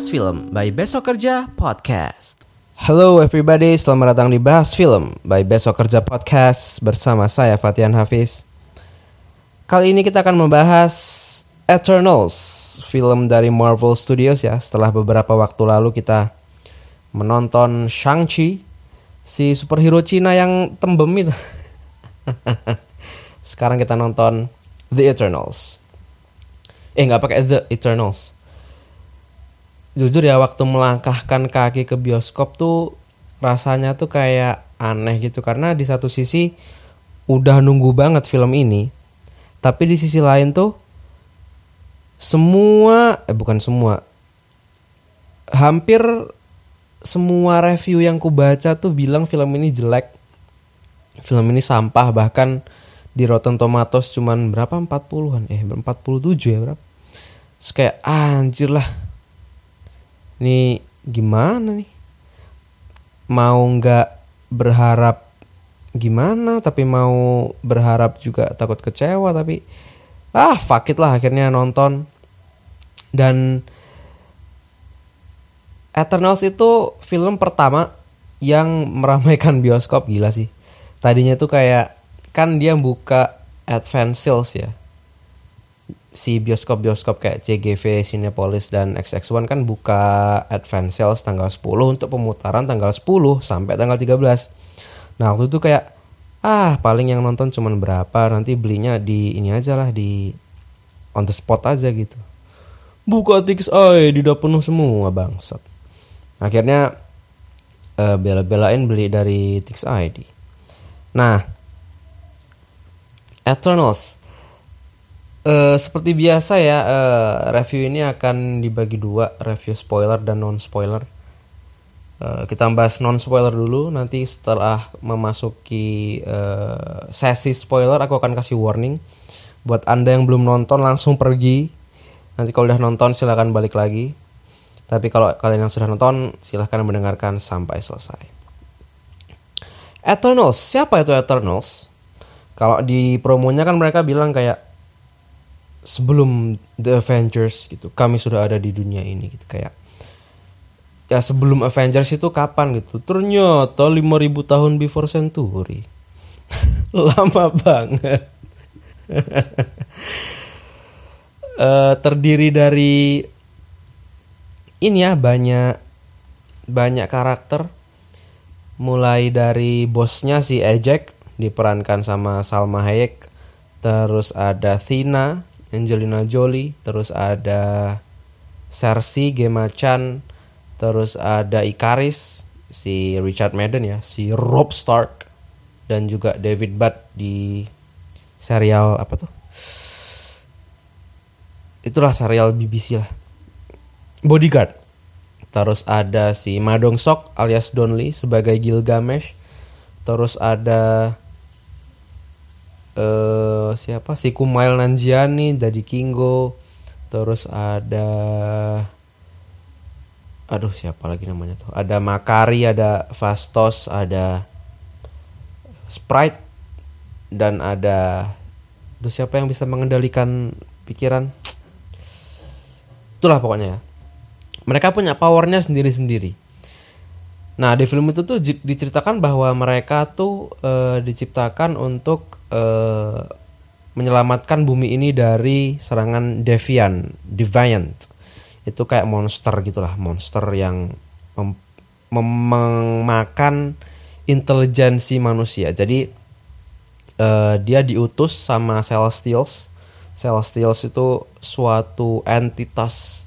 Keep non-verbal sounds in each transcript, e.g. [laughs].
Bahas Film by Besok Kerja Podcast. Hello everybody, selamat datang di Bahas Film by Besok Kerja Podcast bersama saya Fatian Hafiz. Kali ini kita akan membahas Eternals, film dari Marvel Studios ya. Setelah beberapa waktu lalu kita menonton Shang-Chi, si superhero Cina yang tembem itu. [laughs] Sekarang kita nonton The Eternals. Eh nggak pakai The Eternals jujur ya waktu melangkahkan kaki ke bioskop tuh rasanya tuh kayak aneh gitu. Karena di satu sisi udah nunggu banget film ini tapi di sisi lain tuh semua eh bukan semua hampir semua review yang ku baca tuh bilang film ini jelek. Film ini sampah bahkan di Rotten Tomatoes cuman berapa? 40-an eh 47 ya berapa? Terus kayak ah, anjir lah ini gimana nih? Mau nggak berharap gimana? Tapi mau berharap juga takut kecewa tapi ah fuck it lah akhirnya nonton. Dan Eternals itu film pertama yang meramaikan bioskop gila sih. Tadinya tuh kayak kan dia buka advance sales ya si bioskop-bioskop kayak CGV, Cinepolis dan XX1 kan buka advance sales tanggal 10 untuk pemutaran tanggal 10 sampai tanggal 13. Nah, waktu itu kayak ah paling yang nonton cuman berapa, nanti belinya di ini aja lah di on the spot aja gitu. Buka ay udah penuh semua bangsat. Akhirnya uh, bela-belain beli dari Tix ID. Nah, Eternals Uh, seperti biasa ya, uh, review ini akan dibagi dua, review spoiler dan non spoiler. Uh, kita bahas non spoiler dulu, nanti setelah memasuki uh, sesi spoiler aku akan kasih warning buat anda yang belum nonton langsung pergi. Nanti kalau udah nonton silahkan balik lagi. Tapi kalau kalian yang sudah nonton silahkan mendengarkan sampai selesai. Eternals, siapa itu Eternals? Kalau di promonya kan mereka bilang kayak sebelum The Avengers gitu kami sudah ada di dunia ini gitu kayak ya sebelum Avengers itu kapan gitu? Ternyata 5000 tahun before century. [laughs] Lama banget. Uh, [laughs] terdiri dari ini ya banyak banyak karakter. Mulai dari bosnya si Ejek diperankan sama Salma Hayek. Terus ada Thina Angelina Jolie, terus ada Cersei, Gemma Chan, terus ada Ikaris, si Richard Madden ya, si Rob Stark, dan juga David Butt di serial apa tuh? Itulah serial BBC lah. Bodyguard. Terus ada si Madong Sok alias Donley sebagai Gilgamesh. Terus ada uh, siapa? Si Kumail Nanjiani dari Kingo terus ada aduh siapa lagi namanya tuh? Ada Makari ada Fastos ada Sprite dan ada tuh siapa yang bisa mengendalikan pikiran? Itulah pokoknya ya. Mereka punya powernya sendiri-sendiri. Nah di film itu tuh diceritakan bahwa mereka tuh e, diciptakan untuk e, menyelamatkan bumi ini dari serangan Deviant, Deviant. Itu kayak monster gitulah, monster yang mem memakan intelijensi manusia. Jadi e, dia diutus sama Celestials. Celestials itu suatu entitas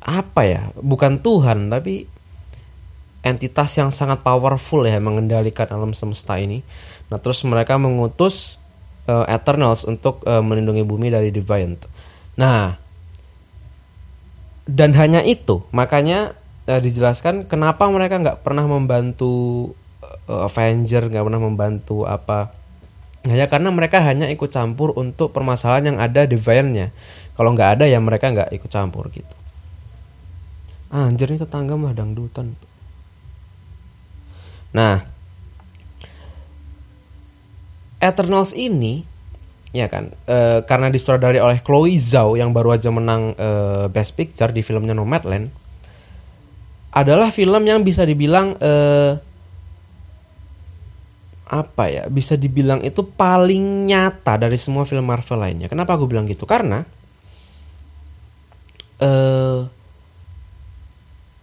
apa ya? Bukan Tuhan tapi entitas yang sangat powerful ya mengendalikan alam semesta ini. Nah, terus mereka mengutus uh, Eternals untuk uh, melindungi bumi dari Deviant. Nah, dan hanya itu, makanya uh, dijelaskan kenapa mereka nggak pernah membantu uh, Avenger, nggak pernah membantu apa. Hanya karena mereka hanya ikut campur untuk permasalahan yang ada Deviantnya. Kalau nggak ada ya mereka nggak ikut campur gitu. Anjir nih tetangga mah dangdutan. Nah, Eternals ini ya kan Eh, karena disutradari oleh Chloe Zhao yang baru aja menang eh, Best Picture di filmnya Nomadland adalah film yang bisa dibilang eh, apa ya bisa dibilang itu paling nyata dari semua film Marvel lainnya. Kenapa aku bilang gitu? Karena eh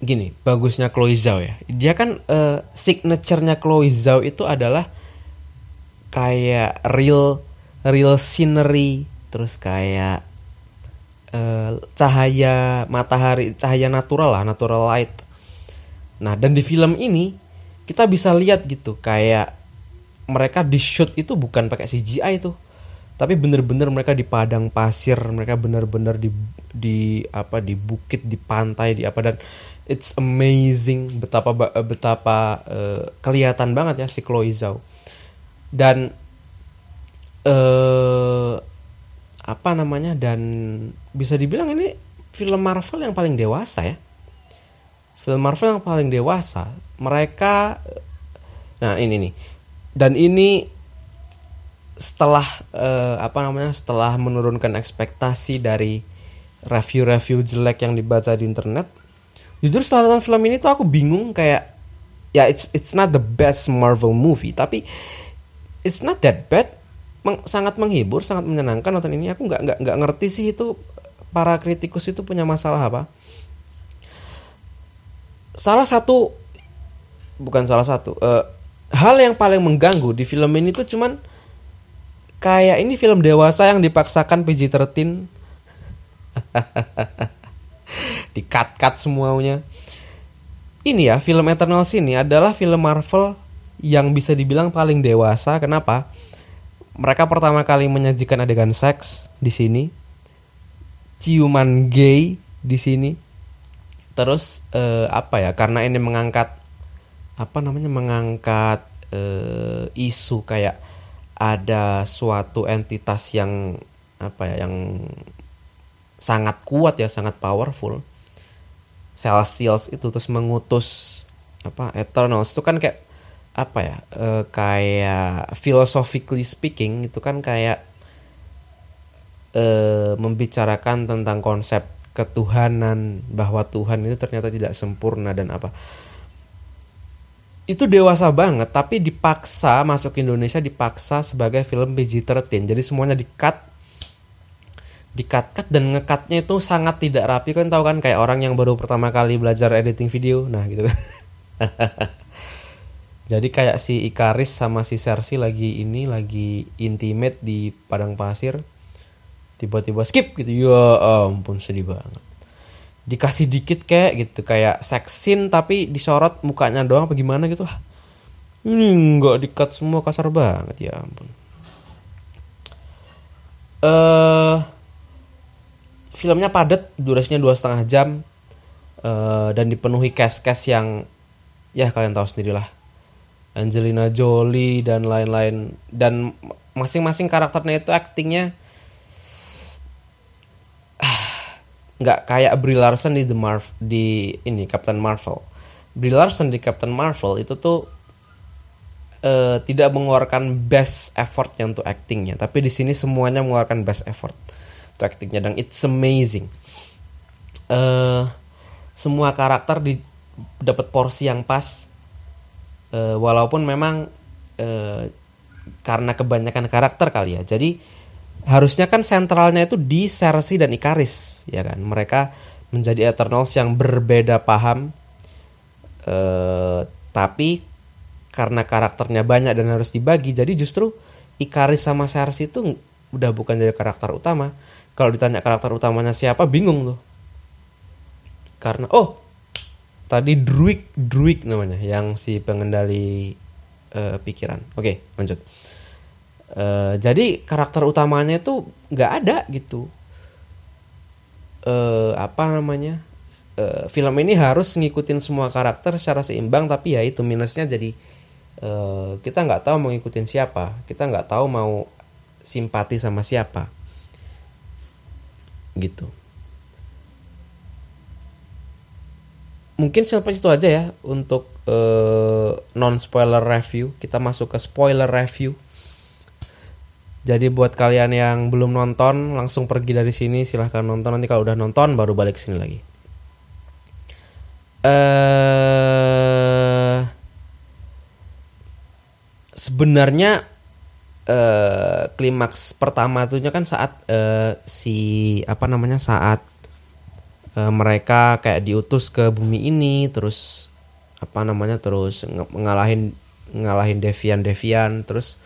gini bagusnya Chloe Zhao ya. Dia kan eh, signaturenya Chloe Zhao itu adalah kayak real real scenery terus kayak eh, cahaya matahari cahaya natural lah natural light. Nah dan di film ini kita bisa lihat gitu kayak mereka di shoot itu bukan pakai CGI itu tapi bener-bener mereka di padang pasir mereka bener-bener di di apa di bukit di pantai di apa dan it's amazing betapa betapa eh, kelihatan banget ya si Chloe Zhao dan eh apa namanya dan bisa dibilang ini film Marvel yang paling dewasa ya. Film Marvel yang paling dewasa. Mereka nah ini nih. Dan ini setelah eh, apa namanya setelah menurunkan ekspektasi dari review-review jelek yang dibaca di internet jujur setelah nonton film ini tuh aku bingung kayak ya it's it's not the best Marvel movie tapi it's not that bad. Meng- sangat menghibur sangat menyenangkan nonton ini. Aku nggak nggak nggak ngerti sih itu para kritikus itu punya masalah apa. Salah satu bukan salah satu eh, hal yang paling mengganggu di film ini tuh cuman kayak ini film dewasa yang dipaksakan PG-13 [laughs] di cut cut semuanya. Ini ya film Eternals ini adalah film Marvel yang bisa dibilang paling dewasa. Kenapa? Mereka pertama kali menyajikan adegan seks di sini. Ciuman gay di sini. Terus eh, apa ya karena ini mengangkat apa namanya mengangkat eh, isu kayak ada suatu entitas yang apa ya yang sangat kuat ya sangat powerful. Celestials itu terus mengutus apa Eternals. Itu kan kayak apa ya eh, kayak philosophically speaking itu kan kayak eh, membicarakan tentang konsep ketuhanan bahwa Tuhan itu ternyata tidak sempurna dan apa. Itu dewasa banget tapi dipaksa masuk Indonesia dipaksa sebagai film PG-13 jadi semuanya di cut di cut cut dan ngekatnya itu sangat tidak rapi. Kan tahu kan kayak orang yang baru pertama kali belajar editing video? Nah gitu [laughs] jadi kayak si Ikaris sama si Cersei lagi ini lagi intimate di padang pasir. Tiba-tiba skip gitu. Ya ampun sedih banget. Dikasih dikit kayak gitu kayak sex scene tapi disorot mukanya doang apa gimana gitu lah. Ini nggak dikat semua kasar banget ya ampun. Eh filmnya padat durasinya dua setengah jam. Eh, dan dipenuhi cast-cast yang ya kalian tahu sendirilah Angelina Jolie dan lain-lain dan masing-masing karakternya itu aktingnya [sighs] nggak kayak Brie Larson di The Marv di ini Captain Marvel. Brie Larson di Captain Marvel itu tuh eh, tidak mengeluarkan best effortnya untuk actingnya, tapi di sini semuanya mengeluarkan best effort untuk actingnya dan it's amazing. eh semua karakter di dapat porsi yang pas, Eh, walaupun memang eh, karena kebanyakan karakter kali ya, jadi harusnya kan sentralnya itu di Cersei dan Ikaris ya kan? Mereka menjadi Eternals yang berbeda paham. Eh, tapi karena karakternya banyak dan harus dibagi jadi justru Ikaris sama Cersei itu udah bukan jadi karakter utama. Kalau ditanya karakter utamanya siapa bingung tuh. Karena oh tadi Druid Druid namanya yang si pengendali eh, pikiran oke lanjut Eh, jadi karakter utamanya itu nggak ada gitu. eh apa namanya? Eh, film ini harus ngikutin semua karakter secara seimbang, tapi ya itu minusnya jadi eh, kita nggak tahu mau ngikutin siapa, kita nggak tahu mau simpati sama siapa, gitu. Mungkin sampai situ aja ya untuk non spoiler review. Kita masuk ke spoiler review Jadi buat kalian yang belum nonton, langsung pergi dari sini. Silahkan nonton. Nanti kalau udah nonton, baru balik ke sini lagi. Eh, sebenarnya eh, klimaks pertama tuh kan saat eh, si apa namanya saat eh, mereka kayak diutus ke bumi ini, terus apa namanya terus ngalahin ngalahin Devian Devian, terus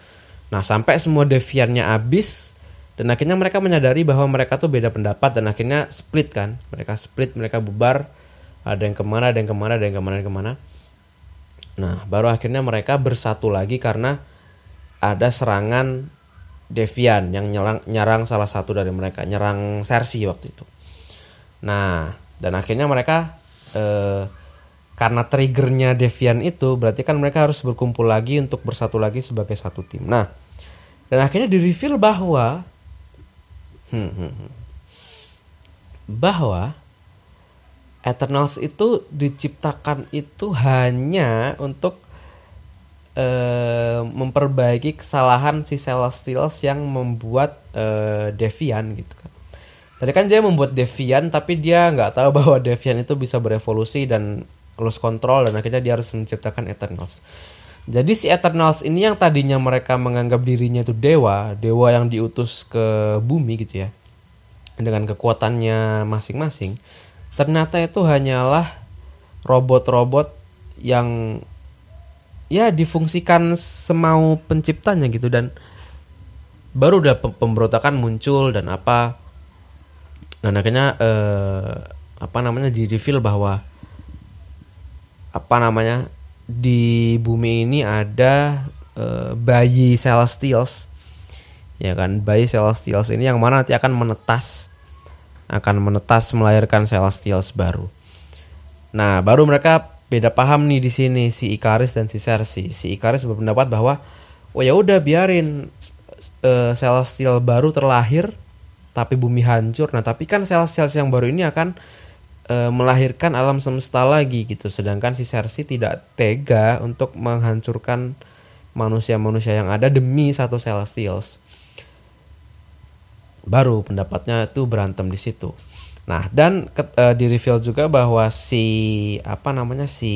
Nah, sampai semua deviannya habis dan akhirnya mereka menyadari bahwa mereka tuh beda pendapat dan akhirnya split kan. Mereka split, mereka bubar. Ada yang ke mana, ada yang ke mana, ada yang ke mana, ada yang ke mana. Nah, baru akhirnya mereka bersatu lagi karena ada serangan Devian yang nyerang, nyerang salah satu dari mereka, nyerang Cersei waktu itu. Nah, dan akhirnya mereka eh, karena triggernya Devian itu berarti kan mereka harus berkumpul lagi untuk bersatu lagi sebagai satu tim. Nah, dan akhirnya di reveal bahwa hmm, hmm, hmm. bahwa Eternals itu diciptakan itu hanya untuk eh, memperbaiki kesalahan si Celestials yang membuat eh, Devian gitu kan. Tadi kan dia membuat Devian tapi dia nggak tahu [laughs] bahwa Devian itu bisa berevolusi dan lose control dan akhirnya dia harus menciptakan Eternals. Jadi si Eternals ini yang tadinya mereka menganggap dirinya itu dewa, dewa yang diutus ke bumi gitu ya. Dengan kekuatannya masing-masing. Ternyata itu hanyalah robot-robot yang ya difungsikan semau penciptanya gitu dan baru udah pe- pemberontakan muncul dan apa dan akhirnya eh, apa namanya di reveal bahwa apa namanya di bumi ini ada eh, bayi celestials. Ya kan bayi celestials ini yang mana nanti akan menetas akan menetas melahirkan celestials baru. Nah baru mereka beda paham nih di sini si Ikaris dan si Cersei. Si Ikaris berpendapat bahwa oh ya udah biarin eh, celestial baru terlahir tapi bumi hancur nah tapi kan celestials yang baru ini akan eh, melahirkan alam semesta lagi gitu. Sedangkan si Cersei tidak tega untuk menghancurkan manusia-manusia yang ada demi satu Celestials. Baru pendapatnya itu berantem di situ. Nah, dan eh, di reveal juga bahwa si apa namanya si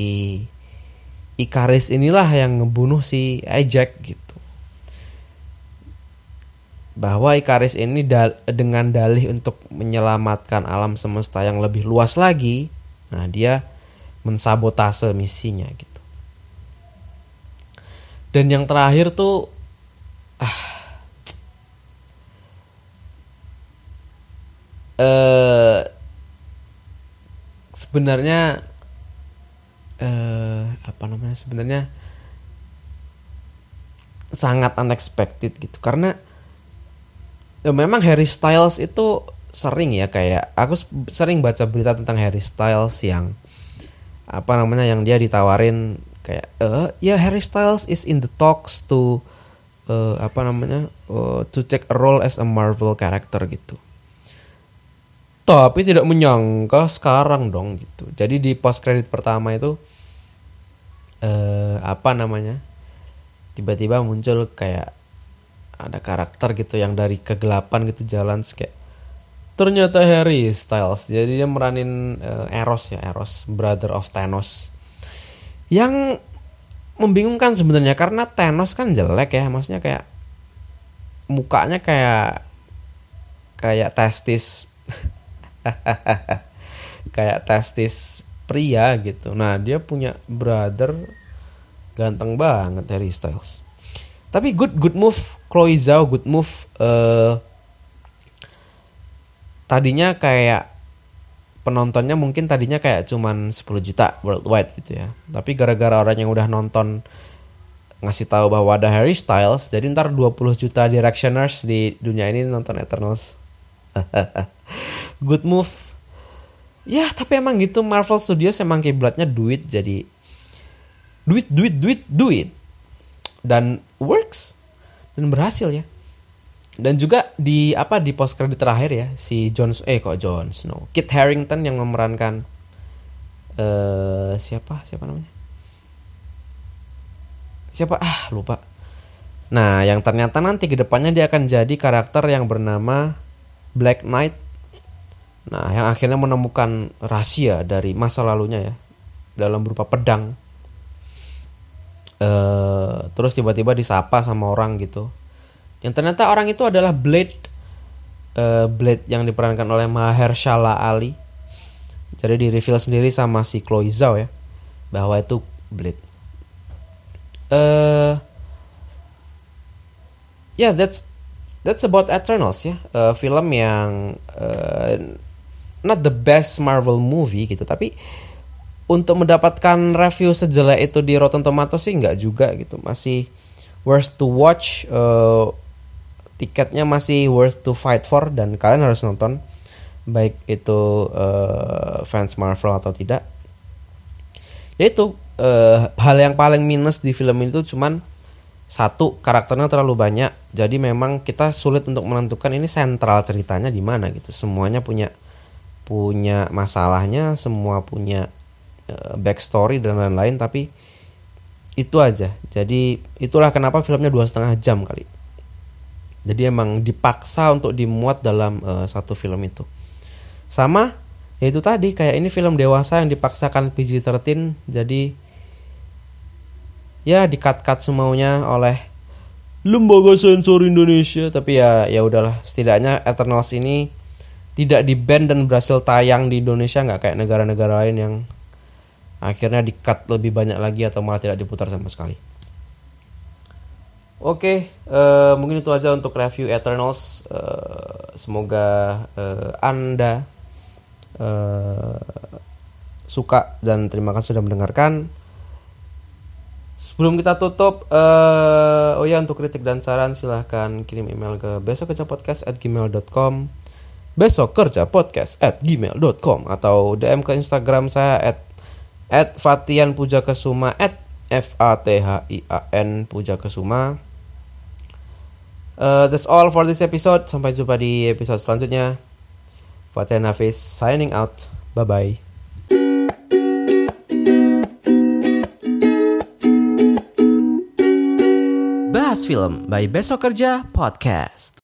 Ikaris inilah yang ngebunuh si Ajax gitu. Bahwa Ikaris ini dal- dengan dalih untuk menyelamatkan alam semesta yang lebih luas lagi, nah dia mensabotase misinya gitu. Dan yang terakhir tuh ah eh sebenarnya eh apa namanya sebenarnya sangat unexpected gitu karena ya memang Harry Styles itu sering ya kayak aku sering baca berita tentang Harry Styles yang apa namanya yang dia ditawarin kayak eh ya Harry Styles is in the talks to eh, apa namanya eh, to take a role as a Marvel character gitu. Tapi tidak menyangka sekarang dong gitu. Jadi di post credit pertama itu eh apa namanya tiba-tiba muncul kayak ada karakter gitu yang dari kegelapan gitu jalan kayak ternyata Harry Styles. Jadi dia meranin eh, Eros ya Eros brother of Thanos. Yang membingungkan sebenarnya karena Thanos kan jelek ya maksudnya kayak mukanya kayak kayak testis [laughs] kayak testis pria gitu. Nah dia punya brother ganteng banget Harry Styles tapi good good move Chloe Zhao good move eh tadinya kayak penontonnya mungkin tadinya kayak cuman 10 juta worldwide gitu ya. Tapi gara-gara orang yang udah nonton ngasih tahu bahwa ada Harry Styles jadi ntar 20 juta directioners di dunia ini nonton Eternals. [laughs] Good move. Ya tapi emang gitu. Marvel Studios emang kiblatnya duit jadi duit duit duit duit dan works dan berhasil ya. Dan juga di apa di post credit terakhir ya si Jon eh kok Jon Snow? Kit Harington yang memerankan eh siapa? Siapa namanya? Siapa? Ah lupa. Nah, yang ternyata nanti ke depannya dia akan jadi karakter yang bernama Black Knight. Nah, yang akhirnya menemukan rahasia dari masa lalunya ya, dalam berupa pedang. Uh, terus tiba-tiba disapa sama orang gitu. Yang ternyata orang itu adalah Blade, uh, Blade yang diperankan oleh Mahershala Ali. Jadi di reveal sendiri sama si Chloe Zhao ya, bahwa itu Blade. Uh, yeah, that's that's about Eternals ya. Uh, film yang uh, not the best Marvel movie gitu, tapi untuk mendapatkan review sejelek itu di Rotten Tomatoes sih nggak juga gitu. Masih worth to watch. Uh, tiketnya masih worth to fight for dan kalian harus nonton baik itu uh, fans Marvel atau tidak. Yaitu uh, hal yang paling minus di film itu cuman satu karakternya terlalu banyak jadi memang kita sulit untuk menentukan ini sentral ceritanya di mana gitu semuanya punya punya masalahnya semua punya backstory dan lain-lain tapi itu aja. Jadi itulah kenapa filmnya dua setengah jam kali. Jadi emang dipaksa untuk dimuat dalam uh, satu film itu. Sama yaitu tadi kayak ini film dewasa yang dipaksakan PG-13 jadi ya dikat-kat semaunya oleh lembaga sensor Indonesia tapi ya ya udahlah setidaknya Eternals ini tidak di ban dan berhasil tayang di Indonesia nggak kayak negara-negara lain yang akhirnya dikat lebih banyak lagi atau malah tidak diputar sama sekali. Oke, uh, mungkin itu aja untuk review Eternals. Uh, semoga uh, anda uh, suka dan terima kasih sudah mendengarkan. Sebelum kita tutup, uh, oh ya untuk kritik dan saran silahkan kirim email ke besokkerjapodcast@gmail.com besok kerja podcast at gmail.com atau DM ke Instagram saya at, at Fatian Puja Kesuma at F A T H I A N Puja Kesuma. Uh, that's all for this episode. Sampai jumpa di episode selanjutnya. Fatian Hafiz signing out. Bye bye. Bahas Film by Besok Kerja Podcast.